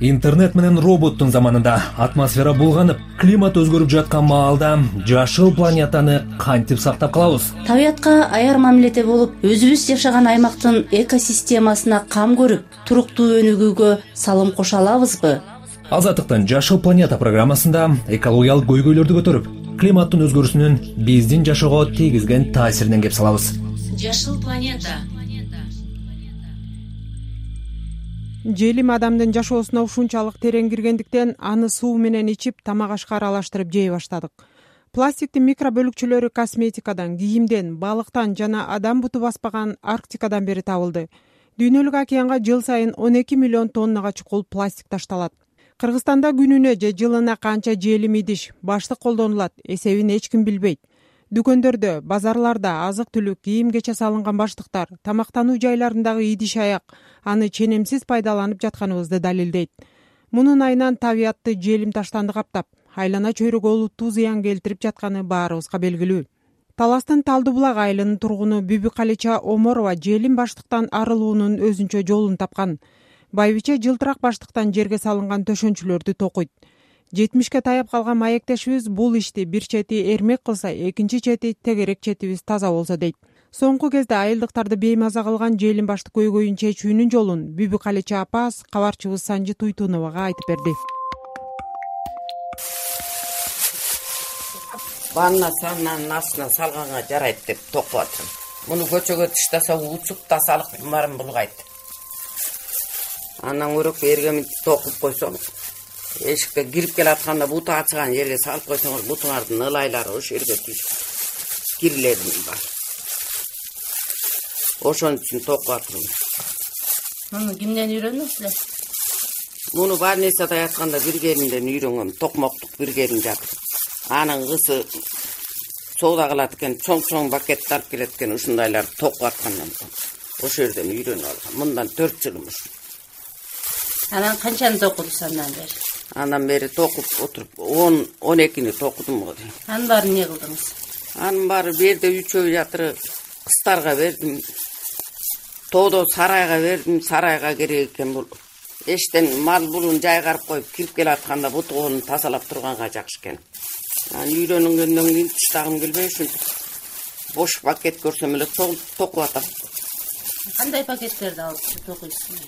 интернет менен роботтун заманында атмосфера булганып климат өзгөрүп жаткан маалда жашыл планетаны кантип сактап калабыз? Табиятка аяр мамиледе болуп өзүбүз жашаган аймактын экосистемасына кам көрүп туруктуу өнүгүүгө салым кошо алабызбы? Азаттыктын жашыл планета программасында экологиялык көйгөйлөрдү көтөрүп климаттын өзгөрүүсүнүн биздин жашоого тийгизген таасиринен кеп салабыз. Жашыл планета желим адамдын жашоосуна ушунчалык терең киргендиктен аны суу менен ичип тамак ашка аралаштырып жей баштадык. Пластиктин микробөлүкчөлөрү косметикадан кийимден балыктан жана адам буту баспаган арктикадан бери табылды. Дүйнөлүк океанга жыл сайын он эки миллион тоннага чукул пластик ташталат. Кыргызстанда күнүнө же жылына канча желим идиш баштык колдонулат эсебин эч ким билбейт. Дүкөндөрдө базарларда азык түлүк кийим кече салынган баштыктар тамактануу жайларындагы идиш аяк аны ченемсиз пайдаланып жатканыбызды далилдейт. Мунун айынан табиятты желим таштанды каптап айлана чөйрөгө олуттуу зыян келтирип жатканы баарыбызга белгилүү. Таластын талды булак айылынын тургуну бүбүкалича оморова желим баштыктан арылуунун өзүнчө жолун тапкан. Байбиче жылтырак баштыктан жерге салынган төшөнчүлөрдү токуйт жетимишке таяп калган маектешибиз бул ишти бир чети эрмек кылса экинчи чети тегерек четибиз таза болсо дейт соңку кезде айылдыктарды беймаза кылган желим баштык көйгөйүн чечүүнүн жолун бүбүкалича апабыз кабарчыбыз санжы туйтуновага айтып берди. Ванна сананын астына салганга жарайт деп токуп атырм муну көчөгө тыштаса учуп тазалык баарын булгайт. Андан көрө мынтип токуп койсоң эшикке кирип келатканда буту ачыган жерге салып койсоңор бутуңардын ылайлары ошол жерге кирлери баары ошон үчүн токуп атырмын муну кимден үйрөндүңүз эле муну больницада ятканда бир келинден үйрөнгөм токмоктук бир келин жатыр анын кызы соода кылат экен чоң чоң бакетти алып келет экен ушундайларды токуп аткандан ошол жерден үйрөнүп алгам мындан төрт жылым ушу анан канчаны токудуз андан бери? Андан бери токуп отуруп он он экини токудум го дейм анын баарын эмне кылдыңыз? Анын баары берде үчөө жатыры кыздарга бердим тоодо сарайга бердим сарайга керек экен бул. Эчтен мал булун жайгарып коюп кирип келатканда буту колун тазалап турганга жакшы экен. Анан үйрөнгөндөн кийин тыштагым келбей ушинтип бош пакет көрсөм эле токуп атам. Кандай пакеттерди алып токуйсуз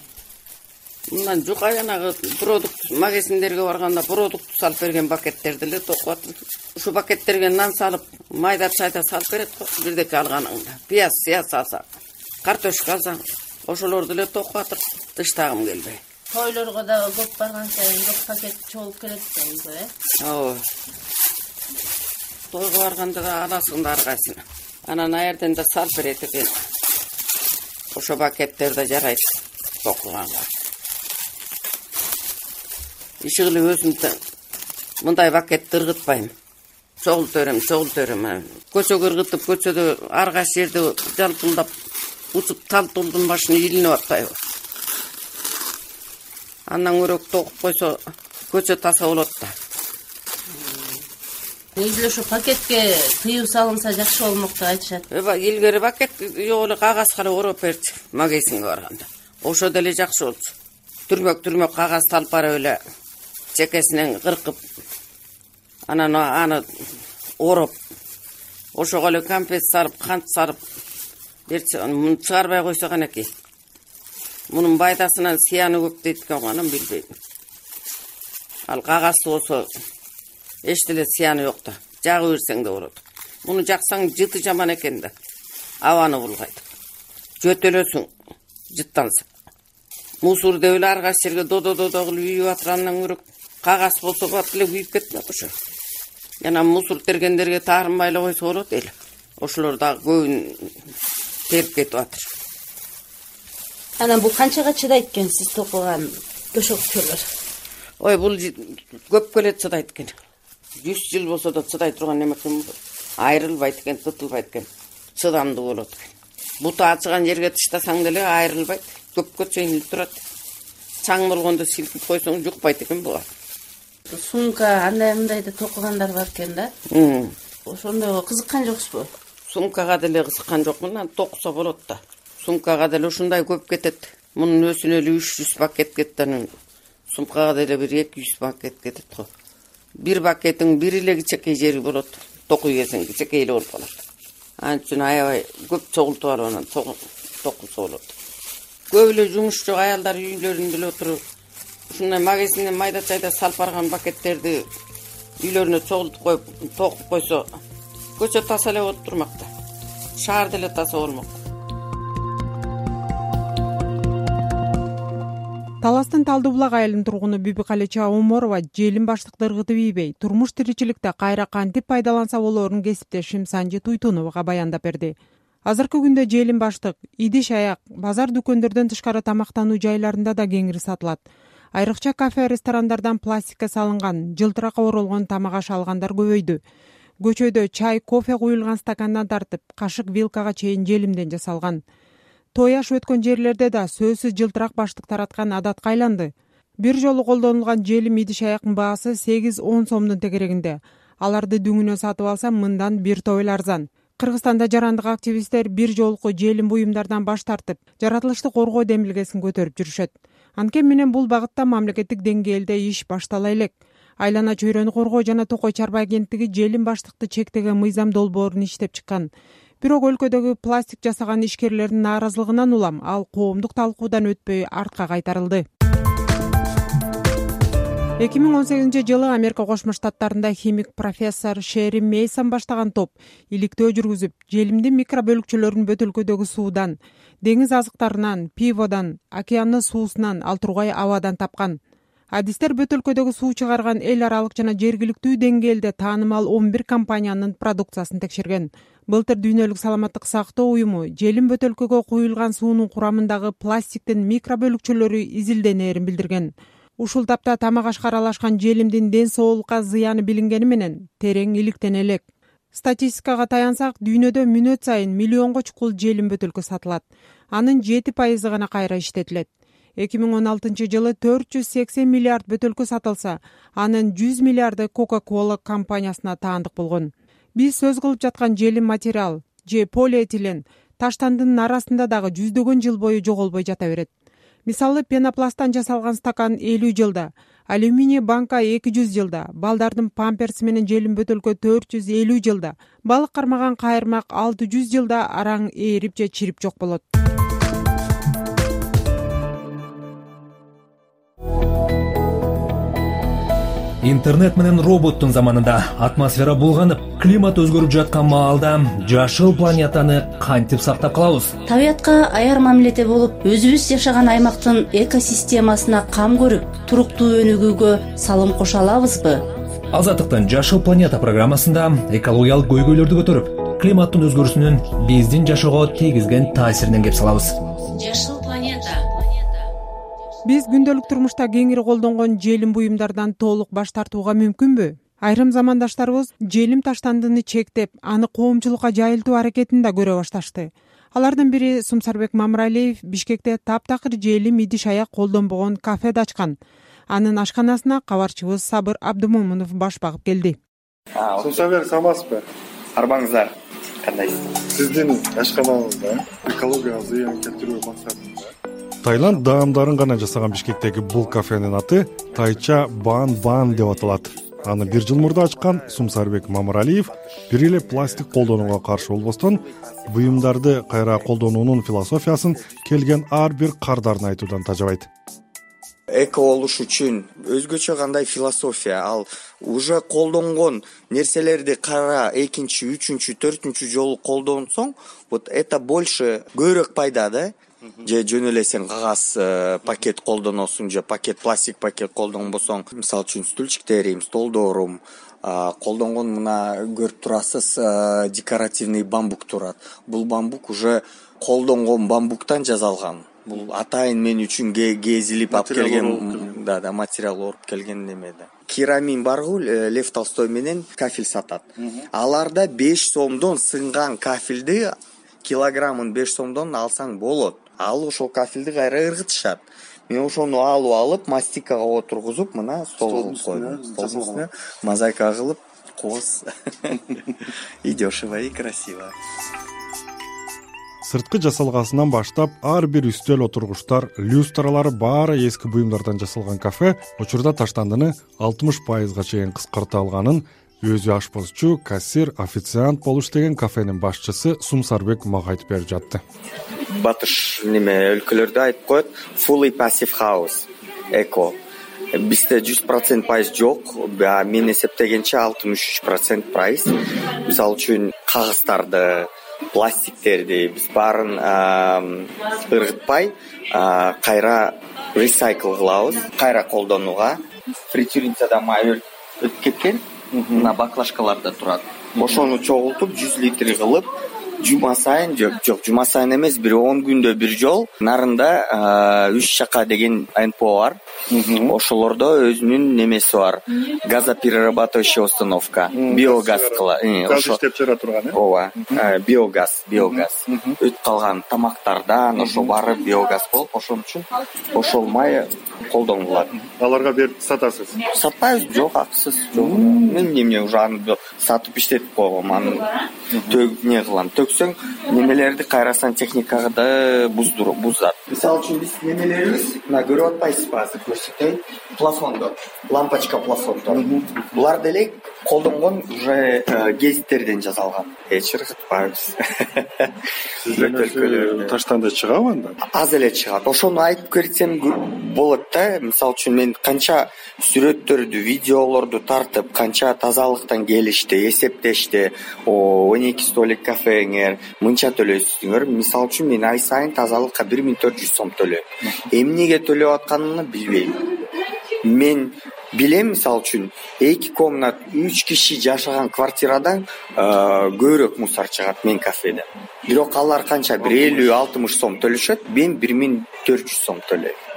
мындан жука жанагы продукт магазиндерге барганда продукт салып берген пакеттерди эле токуп атам. Ушул пакеттерге нан салып майда чайда салып берет го бирдеке алганыңда. Пияз сыяз алсаң картошка алсаң ошолорду эле токуп атып тыштагым келбей. Тойлорго дагы көп барган сайын көп пакет чогулуп келет да үйгө э? Ооба. Тойго барганда да аласың да ар кайсыны анан жерден да салып берет экен ошол пакеттер да жарайт токуганга. Иши кылып өзүм мындай пакетти ыргытпайм. Чогулта берем чогулта берем көчөгө ыргытып көчөдө ар кайсы жерде жалпылдап учуп тал тулдун башына илинип атпайбы? Андан көрө токуп койсо көчө таза болот да. Негизи эле ошо пакетке тыюу салынса жакшы болмок деп айтышат. Илгери пакет жок эле кагазга эле ороп берчү магазинге барганда. Ошо деле жакшы болчу түрмөк түрмөк кагазды алып барып эле чекесинен кыркып анан аны ороп ошого эле конфет салып кант салып чыгарбай койсо канекей мунун пайдасынан зыяны көп дейт экен го анан билбейм. Ал кагазды болсо эч деле зыяны жок да жагы берсең да болот. Муну жаксаң жыты жаман экен да. Абаны булгайт. Жөтөлөсүң жыттанса мусор деп эле ар кайсы жерге додо додо кылып үйүп аткандан көрө кагаз болсо бат эле күйүп кетмек ошо. Жана мусор тергендерге таарынбай эле койсо болот эле. Ошолор дагы көбүн терип кетип атыр. Анан бул канчага чыдайт экен сиз токуган төшөкчөлөр ой бул көпкө эле чыдайт экен. Жүз жыл болсо да чыдай турган неме экен айрылбайт экен тытылбайт экен. Чыдамдуу болот экен. Буту ачыган жерге тыштасаң деле айрылбайт. Көпкө чейин турат. Чаң болгондо силкип койсоң жукпайт экен буга. Сумка андай мындайды токугандар бар экен да? Ошондойго кызыккан жоксузбу сумкага деле кызыккан жокмун анан токусо болот да. Сумкага деле ушундай көп кетет. Мунун өзүнө эле үч жүз пакет кетти анан сумкага деле бир эки жүз пакет кетет го. Бир пакеттин бир эле кичинекей жери болот току кийгесең кичинекей эле болуп калат. Ал үчүн аябай көп чогултуп алып анан токуса болот. Көп эле жумуш жок аялдар үйлөрүндө эле отуруп ушундай магазинден майда чайда салып барган пакеттерди үйлөрүнө чогултуп коюп токуп койсо көчө таза эле болуп турмак да. Шаар деле таза болмок. Таластын талдуу булак айылынын тургуну бибикалича оморова желим баштыкты ыргытып ийбей. Турмуш тиричиликте кайра кантип пайдаланса болоорун кесиптешим санжи туйтуновага баяндап берди. Азыркы күндө желим баштык идиш аяк базар дүкөндөрдөн тышкары тамактануу жайларында да кеңири сатылат. Айрыкча кафе ресторандардан пластикке салынган жылтыракка оролгон тамак аш алгандар көбөйдү көчөдө чай кофе куюлган стакандан тартып кашык вилкага чейин желимден жасалган. Той аш өткөн жерлерде да сөзсүз жылтырак баштык тараткан адатка айланды. Бир жолу колдонулган желим идиш аяктын баасы сегиз он сомдун тегерегинде. Аларды дүңүнө сатып алса мындан бир топ арзан. Кыргызстанда жарандык активисттер бир жолку желим буюмдардан баш тартып жаратылышты коргоо демилгесин көтөрүп жүрүшөт. Анткени менен бул багытта мамлекеттик деңгээлде иш баштала элек айлана чөйрөнү коргоо жана токой чарба агенттиги желим баштыкты чектеген мыйзам долбоорун иштеп чыккан. Бирок өлкөдөгү пластик жасаган ишкерлердин нааразылыгынан улам ал коомдук талкуудан өтпөй артка кайтарылды. Эки миң он сегизинчи жылы америка кошмо штаттарында химик профессор шерим мейсон баштаган топ иликтөө жүргүзүп желимдин микробөлүкчөлөрүн бөтөлкөдөгү суудан деңиз азыктарынан пиводон океандын суусунан ал тургай абадан тапкан адистер бөтөлкөдөгү суу чыгарган эл аралык жана жергиликтүү деңгээлде таанымал он бир компаниянын продукциясын текшерген. Былтыр дүйнөлүк саламаттык сактоо уюму желим бөтөлкөгө куюлган суунун курамындагы пластиктин микробөлүкчөлөрү изилденээрин билдирген. Ушул тапта тамак ашка аралашкан желимдин ден соолукка зыяны билингени менен терең иликтене элек. Статистикага таянсак дүйнөдө мүнөт сайын миллионго чукул желим бөтөлкө сатылат. Анын жети пайызы гана кайра иштетилет эки миң он алтынчы жылы төрт жүз сексен миллиард бөтөлкө сатылса анын жүз миллиарды кока кола компаниясына таандык болгон. Биз сөз кылып жаткан желим материал же полиэтилен таштандынын арасында дагы жүздөгөн жыл бою жоголбой жата берет. Мисалы пенопласттан жасалган стакан элүү жылда алюминий банка эки жүз жылда балдардын памперси менен желим бөтөлкө төрт жүз элүү жылда балык кармаган кайырмак алты жүз жылда араң ээрип же чирип жок болот интернет менен роботтун заманында атмосфера булганып климат өзгөрүп жаткан маалда жашыл планетаны кантип сактап калабыз? Табиятка аяр мамиледе болуп өзүбүз жашаган аймактын экосистемасына кам көрүп туруктуу өнүгүүгө салым кошо алабызбы? Азаттыктын жашыл планета программасында экологиялык көйгөйлөрдү көтөрүп климаттын өзгөрүүсүнүн биздин жашоого тийгизген таасиринен кеп салабыз. Жашыл биз күндөлүк турмушта кеңири колдонгон желим буюмдардан толук баш тартууга мүмкүнбү? Айрым замандаштарыбыз желим таштандыны чектеп аны коомчулукка жайылтуу аракетин да көрө башташты. Алардын бири сумсарбек мамыралиев бишкекте таптакыр желим идиш аяк колдонбогон кафеди ачкан. Анын ашканасына кабарчыбыз сабыр абдымомунов баш багып келди. Сумсарбек саламатсызбы? арбаңыздар кандайсыз? Сиздин ашканаңызда экологияга зыян келтирүү максатында таиланд даамдарын гана жасаган бишкектеги бул кафенин аты тайча бан ван деп аталат. Аны бир жыл мурда ачкан сумсарбек мамыралиев бир эле пластик колдонууга каршы болбостон буюмдарды кайра колдонуунун философиясын келген ар бир кардарын айтуудан тажабайт. Эко болуш үчүн өзгөчө кандай философия? Ал уже колдонгон нерселерди кайра экинчи үчүнчү төртүнчү жолу колдонсоң вот это больше көбүрөөк пайда да же жөн эле сен кагаз э, пакет колдоносуң же пакет пластик пакет колдонбосоң. Мисалы үчүн стульчиктерим столдорум колдонгон мына көрүп турасыз э, декоративный бамбук турат. Бул бамбук уже колдонгон бамбуктан жасалган бул атайын мен үчүн кезилип алып келген да да материал ооруп келген неме да. Керамин баргу э, лев толстой менен кафель сатат. Аларда беш сомдон сынган кафелди килограммын беш сомдон алсаң болот ал ошол кафелди кайра ыргытышат. Мен ошону алып алып мастикага отургузуп мына стол кылып койдум. Столдун үстүнө мозаика кылып кооз и дешево и красиво. Сырткы жасалгасынан баштап ар бир үстөл отургучтар люстралары баары эски буюмдардан жасалган кафе учурда таштандыны алтымыш пайызга чейин кыскарта алганын өзү ашпозчу кассир официант болуш деген кафенин башчысы сумсарбек мага айтып берип жатты. Батыш неме өлкөлөрдө айтып коет fully passive house эко бизде жүз процент пайыз жок мен эсептегенче алтымыш үч процент пайыз мисалы үчүн кагыздарды пластиктерди биз баарын ыргытпай кайра ресайкл кылабыз кайра колдонууга. Фритюрницада май өтүп кеткен мына баклажкаларда турат. Ошону чогултуп жүз литр кылып жума сайын жок жок жума сайын эмес бир он күндө бир жолу нарында үч чака деген нпо бар. Ошолордо өзүнүн немеси бар. Газоперерабатывающий установка биогаз кыла газ иштеп чыгара турган э? Ооба биогаз биогаз. Өтүп калган тамактардан ошо баары биогаз болуп ошон үчүн ошол май колдонулат аларга берип сатасыз? Сатпайбыз жок акысыз жок. Мен эмне уже аны сатып иштетип койгом аны не кылам? Төксөң немелерди кайра сантехникады бузат мисалы үчүн биз немелерибиз мына көрүп атпайсызбы азыр көрсөтөйүн плафондор лампочка плафондор булар деле колдонгон уже э, гезиттерден жасалган. Эч ыргытпайбыз таштанды чыгабы анда аз эле чыгат ошону айтып кетсем болот да. Мисалы үчүн мен канча сүрөттөрдү видеолорду тартып канча тазалыктан келишти эсептешти. Он эки столик кафеңер мынча төлөйсүзүңөр мисалы үчүн мен ай сайын тазалыкка бир миң төрт жүз сом төлөйм. Эмнеге төлөп атканымды билбейм. Мен билем мисалы үчүн эки комнат үч киши жашаган квартирадан көбүрөөк мусор чыгат менин кафеде. Бирок алар канча бир элүү алтымыш сом төлөшөт мен бир миң төрт жүз сом төлөйм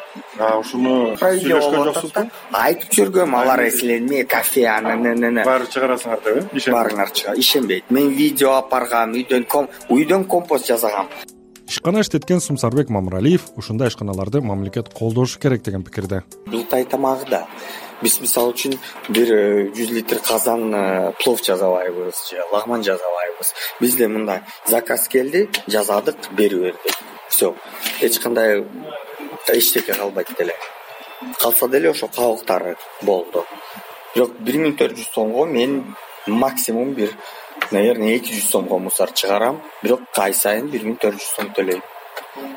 ушуну сүйлөшкөн жоксузбу айтып жүргөм алар силер кафе анан баары чыгарасыңар деп э? Баарыңар чыга ишенбейт. Мен видео алып баргам үйдөн үйдөн компост жасагам. Ишкана иштеткен сумсарбек мамыралиев ушундай ишканаларды мамлекет колдошу керек деген пикирде. Жылытай тамагы да. Биз мисалы үчүн бир э, жүз литр казан э, плов жасабайбыз же лагман жасабайбыз. Бизде мындай заказ келди жасадык берип бердик все эч кандай эчтеке калбайт деле. Калса деле ошо кабыктары болду. Бирок бир миң төрт жүз сомго мен максимум бир наверное эки жүз сомго мусор чыгарам. Бирок ай сайын бир миң төрт жүз сом төлөйм.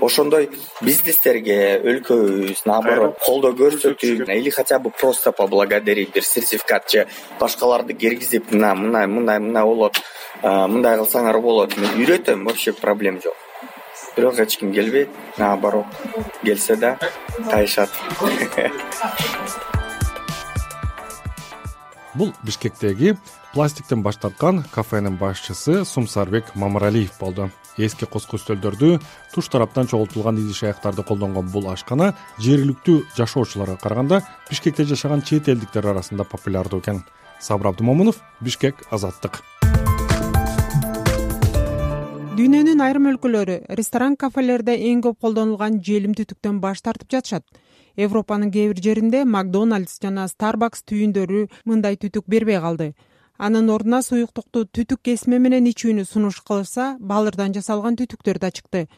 Ошондой бизнестерге өлкөбүз наоборот колдоо көрсөтүп или хотя бы просто поблагодарить бир сертификат же башкаларды киргизип мына мындай мындай мындай болот мындай кылсаңар болот мен үйрөтөм вообще проблема жок бирок эч ким келбейт наоборот келсе да тайышат. Бул бишкектеги пластиктен баш тарткан кафенин башчысы сумсарбек мамыралиев болду. Эски коску үстөлдөрдү туш тараптан чогултулган идиш аяктарды колдонгон бул ашкана жергиликтүү жашоочуларга караганда бишкекте жашаган чет элдиктер арасында популярдуу экен. Сабыр абдымомунов бишкек азаттык дүйнөнүн айрым өлкөлөрү ресторан кафелерде эң көп колдонулган желим түтүктөн баш тартып жатышат. Европанын кээ бир жеринде макдоналдс жана старбакс түйүндөрү мындай түтүк бербей калды. Анын ордуна суюктукту түтүк кесме менен ичүүнү сунуш кылышса балырдан жасалган түтүктөр да чыкты.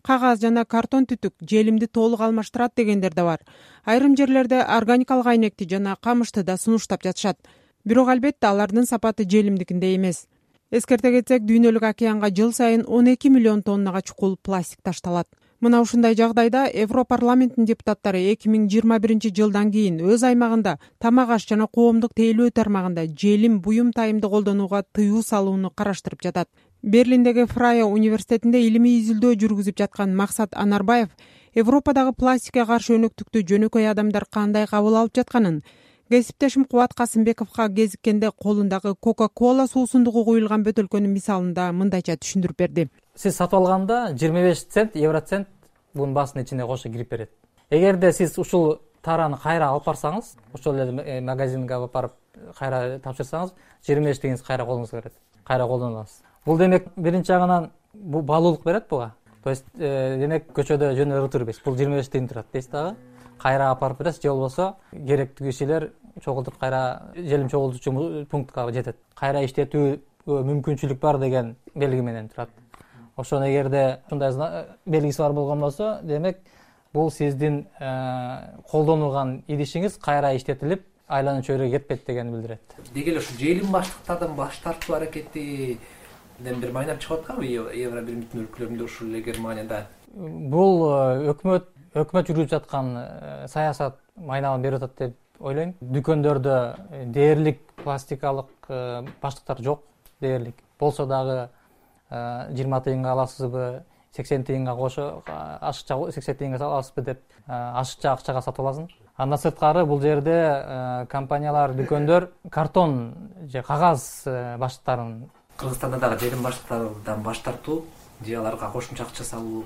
Кагаз жана картон түтүк желимди толук алмаштырат дегендер да бар. Айрым жерлерде органикалык айнекти жана камышты да сунуштап жатышат. Бирок албетте алардын сапаты желимдикиндей эмес эскерте кетсек дүйнөлүк океанга жыл сайын он эки миллион тоннага чукул пластик ташталат. Мына ушундай жагдайда европарламенттин депутаттары эки миң жыйырма биринчи жылдан кийин өз аймагында тамак аш жана коомдук тейлөө тармагында желим буюм тайымды колдонууга тыюу салууну караштырып жатат. Берлиндеги фрая университетинде илимий изилдөө жүргүзүп жаткан максат анарбаев европадагы пластикке каршы өнөктүктү жөнөкөй адамдар кандай кабыл алып жатканын кесиптешим кубат касымбековго кезиккенде колундагы кока кола суусундугу куюлган бөтөлкөнүн мисалында мындайча түшүндүрүп берди. Сиз сатып алганда жыйырма беш цент евро цент бунун баасынын ичине кошо кирип берет. Эгерде сиз ушул тараны кайра алып барсаңыз ошол эле э, магазинге алып барып кайра тапшырсаңыз жыйырма беш тигиниз кайра колуңузга кирет кайра колдоно аласыз. Бул демек биринчи жагынан бул баалуулук берет буга. То есть э, демек көчөдө жөн эле ыргытып бербейсиз бул жыйырма беш тыйын турат дейсиз дагы кайра алып барып бересиз же болбосо керектүү кишилер чогултуп кайра желим чогултуучу пунктка жетет. Кайра иштетүүгө мүмкүнчүлүк бар деген белги менен турат. Ошону эгерде ушундай белгиси бар болгон болсо демек бул сиздин колдонулган идишиңиз кайра иштетилип айлануу чөйрөгө кетпейт дегенди билдирет. Деги эле ушул желим баштыктардан баш тартуу аракетиден бир майнап чыгып атканбы? Евро бир бүтүн өлкөлөрүндө ушул эле германияда бул өкмөт өкмөт жүргүзүп жаткан саясат майнабын берип атат деп ойлойм. Дүкөндөрдө дээрлик пластикалык баштыктар жок дээрлик. Болсо дагы жыйырма тыйынга аласызбы сексен тыйынга кошо ашыкча сексен тыйынга аласызбы деп ашыкча акчага сатып аласың андан сырткары бул жерде компаниялар дүкөндөр картон же кагаз баштыктарын кыргызстанда дагы желим баштыктардан баш тартуу же аларга кошумча акча салуу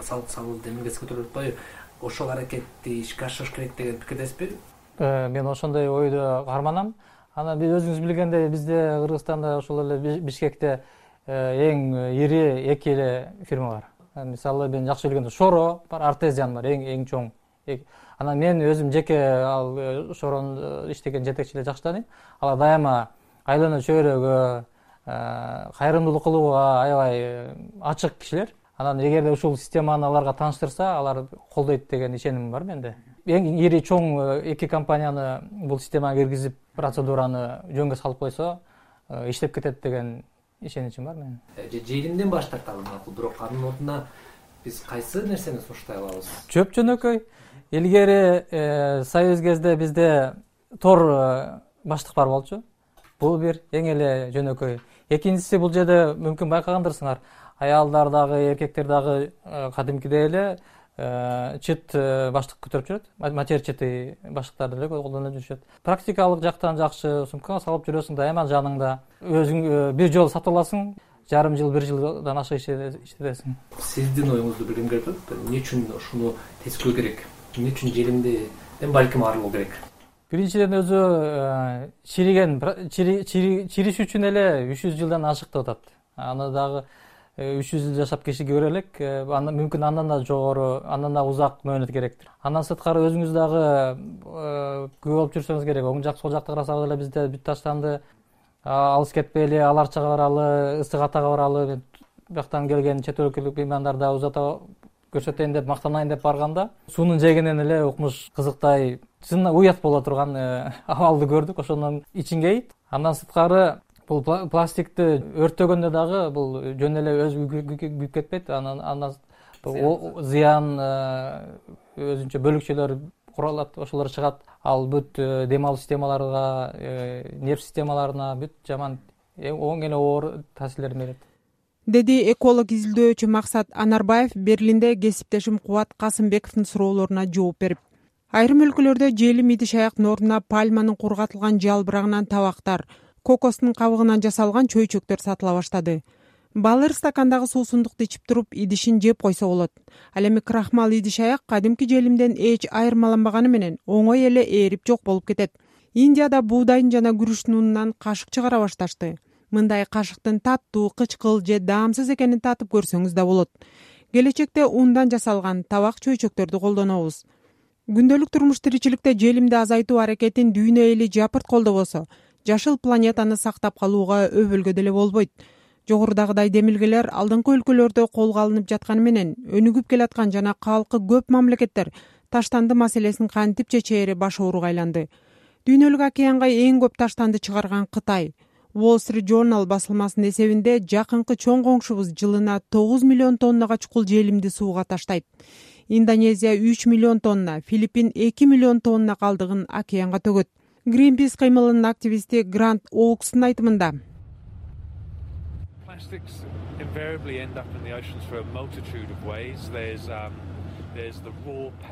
салык салуу демилгеси көтөрүлүп атпайбы ошол аракетти ишке ашырыш керек деген пикирдесизби мен ошондой ойду карманам анан биз өзүңүз билгендей бизде кыргызстанда ошол эле бишкекте э, эң ири эки эле фирма бар. Э, мисалы мен жакшы билгендей шоро бар артезиан бар эң эң чоң. Анан мен өзүм жеке ал э, шоронун иштеген жетекчилерди жакшы тааныйм алар дайыма айлануу чөйрөгө кайрымдуулук кылууга аябай ачык кишилер. Анан эгерде ушул системаны аларга тааныштырса алар колдойт деген ишеним бар менде. Эң ири чоң э, эки компанияны бул системага киргизип процедураны жөнгө салып койсо э, иштеп кетет деген ишеничим бар менин. Э, желимден баш тарталы макул бирок анын ордуна биз кайсы нерсени сунуштай алабыз? Чөп жөнөкөй. Илгери союз кезде бизде тор баштык бар болчу. Бул бир эң эле жөнөкөй экинчиси бул жерде мүмкүн байкагандырсыңар. Аялдар дагы эркектер дагы э, кадимкидей эле э, чыт э, баштык көтөрүп жүрөт. Матерчатый баштыктарды эле колдонуп жүрүшөт. Практикалык жактан жакшы сумкаңа салып жүрөсүң дайыма жаныңда. Өзүң бир жолу сатып аласың жарым жыл бир жылдан ашык иштетесиң сиздин оюңузду билгим келип атат эмне үчүн ушуну тескөө керек? Эмне үчүн желимден балким арылуу керек биринчиден өзү чириген чириш үчүн эле үч жүз жылдан ашык атат. Аны дагы Э, үч жүз жыл жашап киши көрө элек э, мүмкүн андан да жогору андан да узак мөөнөт керектир. Андан сырткары өзүңүз дагы э, күбө болуп жүрсөңүз керек. Оң жак сол жакты карасак деле бизде бүт таштанды алыс кетпейли ал арчага баралы ысык атага баралы бияктан келген чет өлкөлүк меймандарда узата көрсөтөйүн деп мактанайын деп барганда суунун жээгинен эле укмуш кызыктай чынында уят боло турган абалды көрдүк. Ошондон ичиң кейийт андан сырткары бул пластикти өрттөгөндө дагы бул жөн эле өзү күйүп кетпейт. Анан зыян. э, өзүнчө бөлүкчөлөр куралат ошолор чыгат. Ал бүт э, дем алуу системаларга э, нерв системаларына бүт жаман оң эле оор таасирлерин берет деди эколог изилдөөчү максат анарбаев берлинде кесиптешим кубат касымбековдун суроолоруна жооп берип. Айрым өлкөлөрдө желим идиш аяктын ордуна пальманын кургатылган жалбырагынан табактар кокостун кабыгынан жасалган чөйчөктөр сатыла баштады. Балыр стакандагы суусундукту ичип туруп идишин жеп койсо болот. Ал эми крахмал идиш аяк кадимки желимден эч айырмаланбаганы менен оңой эле ээрип жок болуп кетет. Индияда буудайдын жана күрүчтүн унунан кашык чыгара башташты мындай кашыктын таттуу кычкыл же даамсыз экенин татып көрсөңүз да болот. Келечекте ундан жасалган табак чөйчөктөрдү колдонобуз. Күндөлүк турмуш тиричиликте желимди азайтуу аракетин дүйнө эли жапырт колдобосо жашыл планетаны сактап калууга өбөлгө деле болбойт. Жогорудагыдай демилгелер алдыңкы өлкөлөрдө колго алынып жатканы менен өнүгүп келаткан жана калкы көп мамлекеттер таштанды маселесин кантип чечээри баш ооруга айланды. Дүйнөлүк океанга эң көп таштанды чыгарган кытай wall street journal басылмасынын эсебинде жакынкы чоң коңшубуз жылына тогуз миллион тоннага чукул желимди сууга таштайт. Индонезия үч миллион тонна филиппин эки миллион тонна калдыгын океанга төгөт. Гринпис кыймылынын активисти грант оукстун айтымында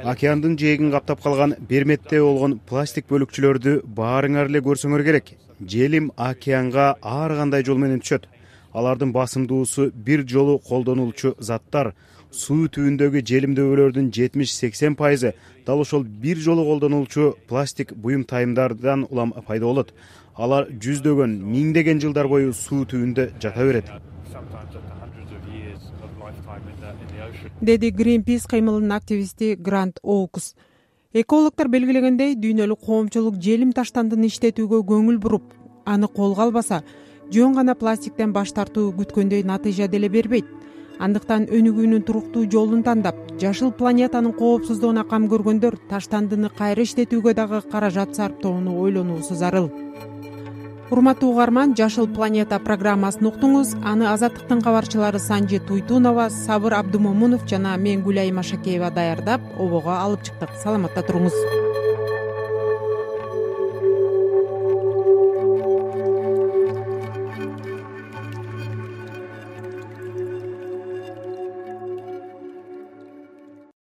океандын жээгин каптап калган берметтей болгон пластик бөлүкчөлөрдү баарыңар эле көрсөңөр керек. Желим океанга ар кандай жол менен түшөт. Алардын басымдуусу бир жолу колдонулчу заттар. Суу түбүндөгү желимдөбөлөрдүн жетимиш сексен пайызы дал ошол бир жолу колдонулчу пластик буюм тайымдардан улам пайда болот. Алар жүздөгөн миңдеген жылдар бою суу түбүндө жата берет деди гринпис кыймылынын активисти грант оукс экологдор белгилегендей дүйнөлүк коомчулук желим таштандыны иштетүүгө көңүл буруп аны колго албаса жөн гана пластиктен баш тартуу күткөндөй натыйжа деле бербейт. Андыктан өнүгүүнүн туруктуу жолун тандап жашыл планетанын коопсуздугуна кам көргөндөр таштандыны кайра иштетүүгө дагы каражат сарптоону ойлонуусу зарыл урматтуу угарман жашыл планета программасын уктуңуз. Аны азаттыктын кабарчылары санжи туйтунова сабыр абдымомунов жана мен гүлайым ашакеева даярдап обого алып чыктык. Саламатта туруңуз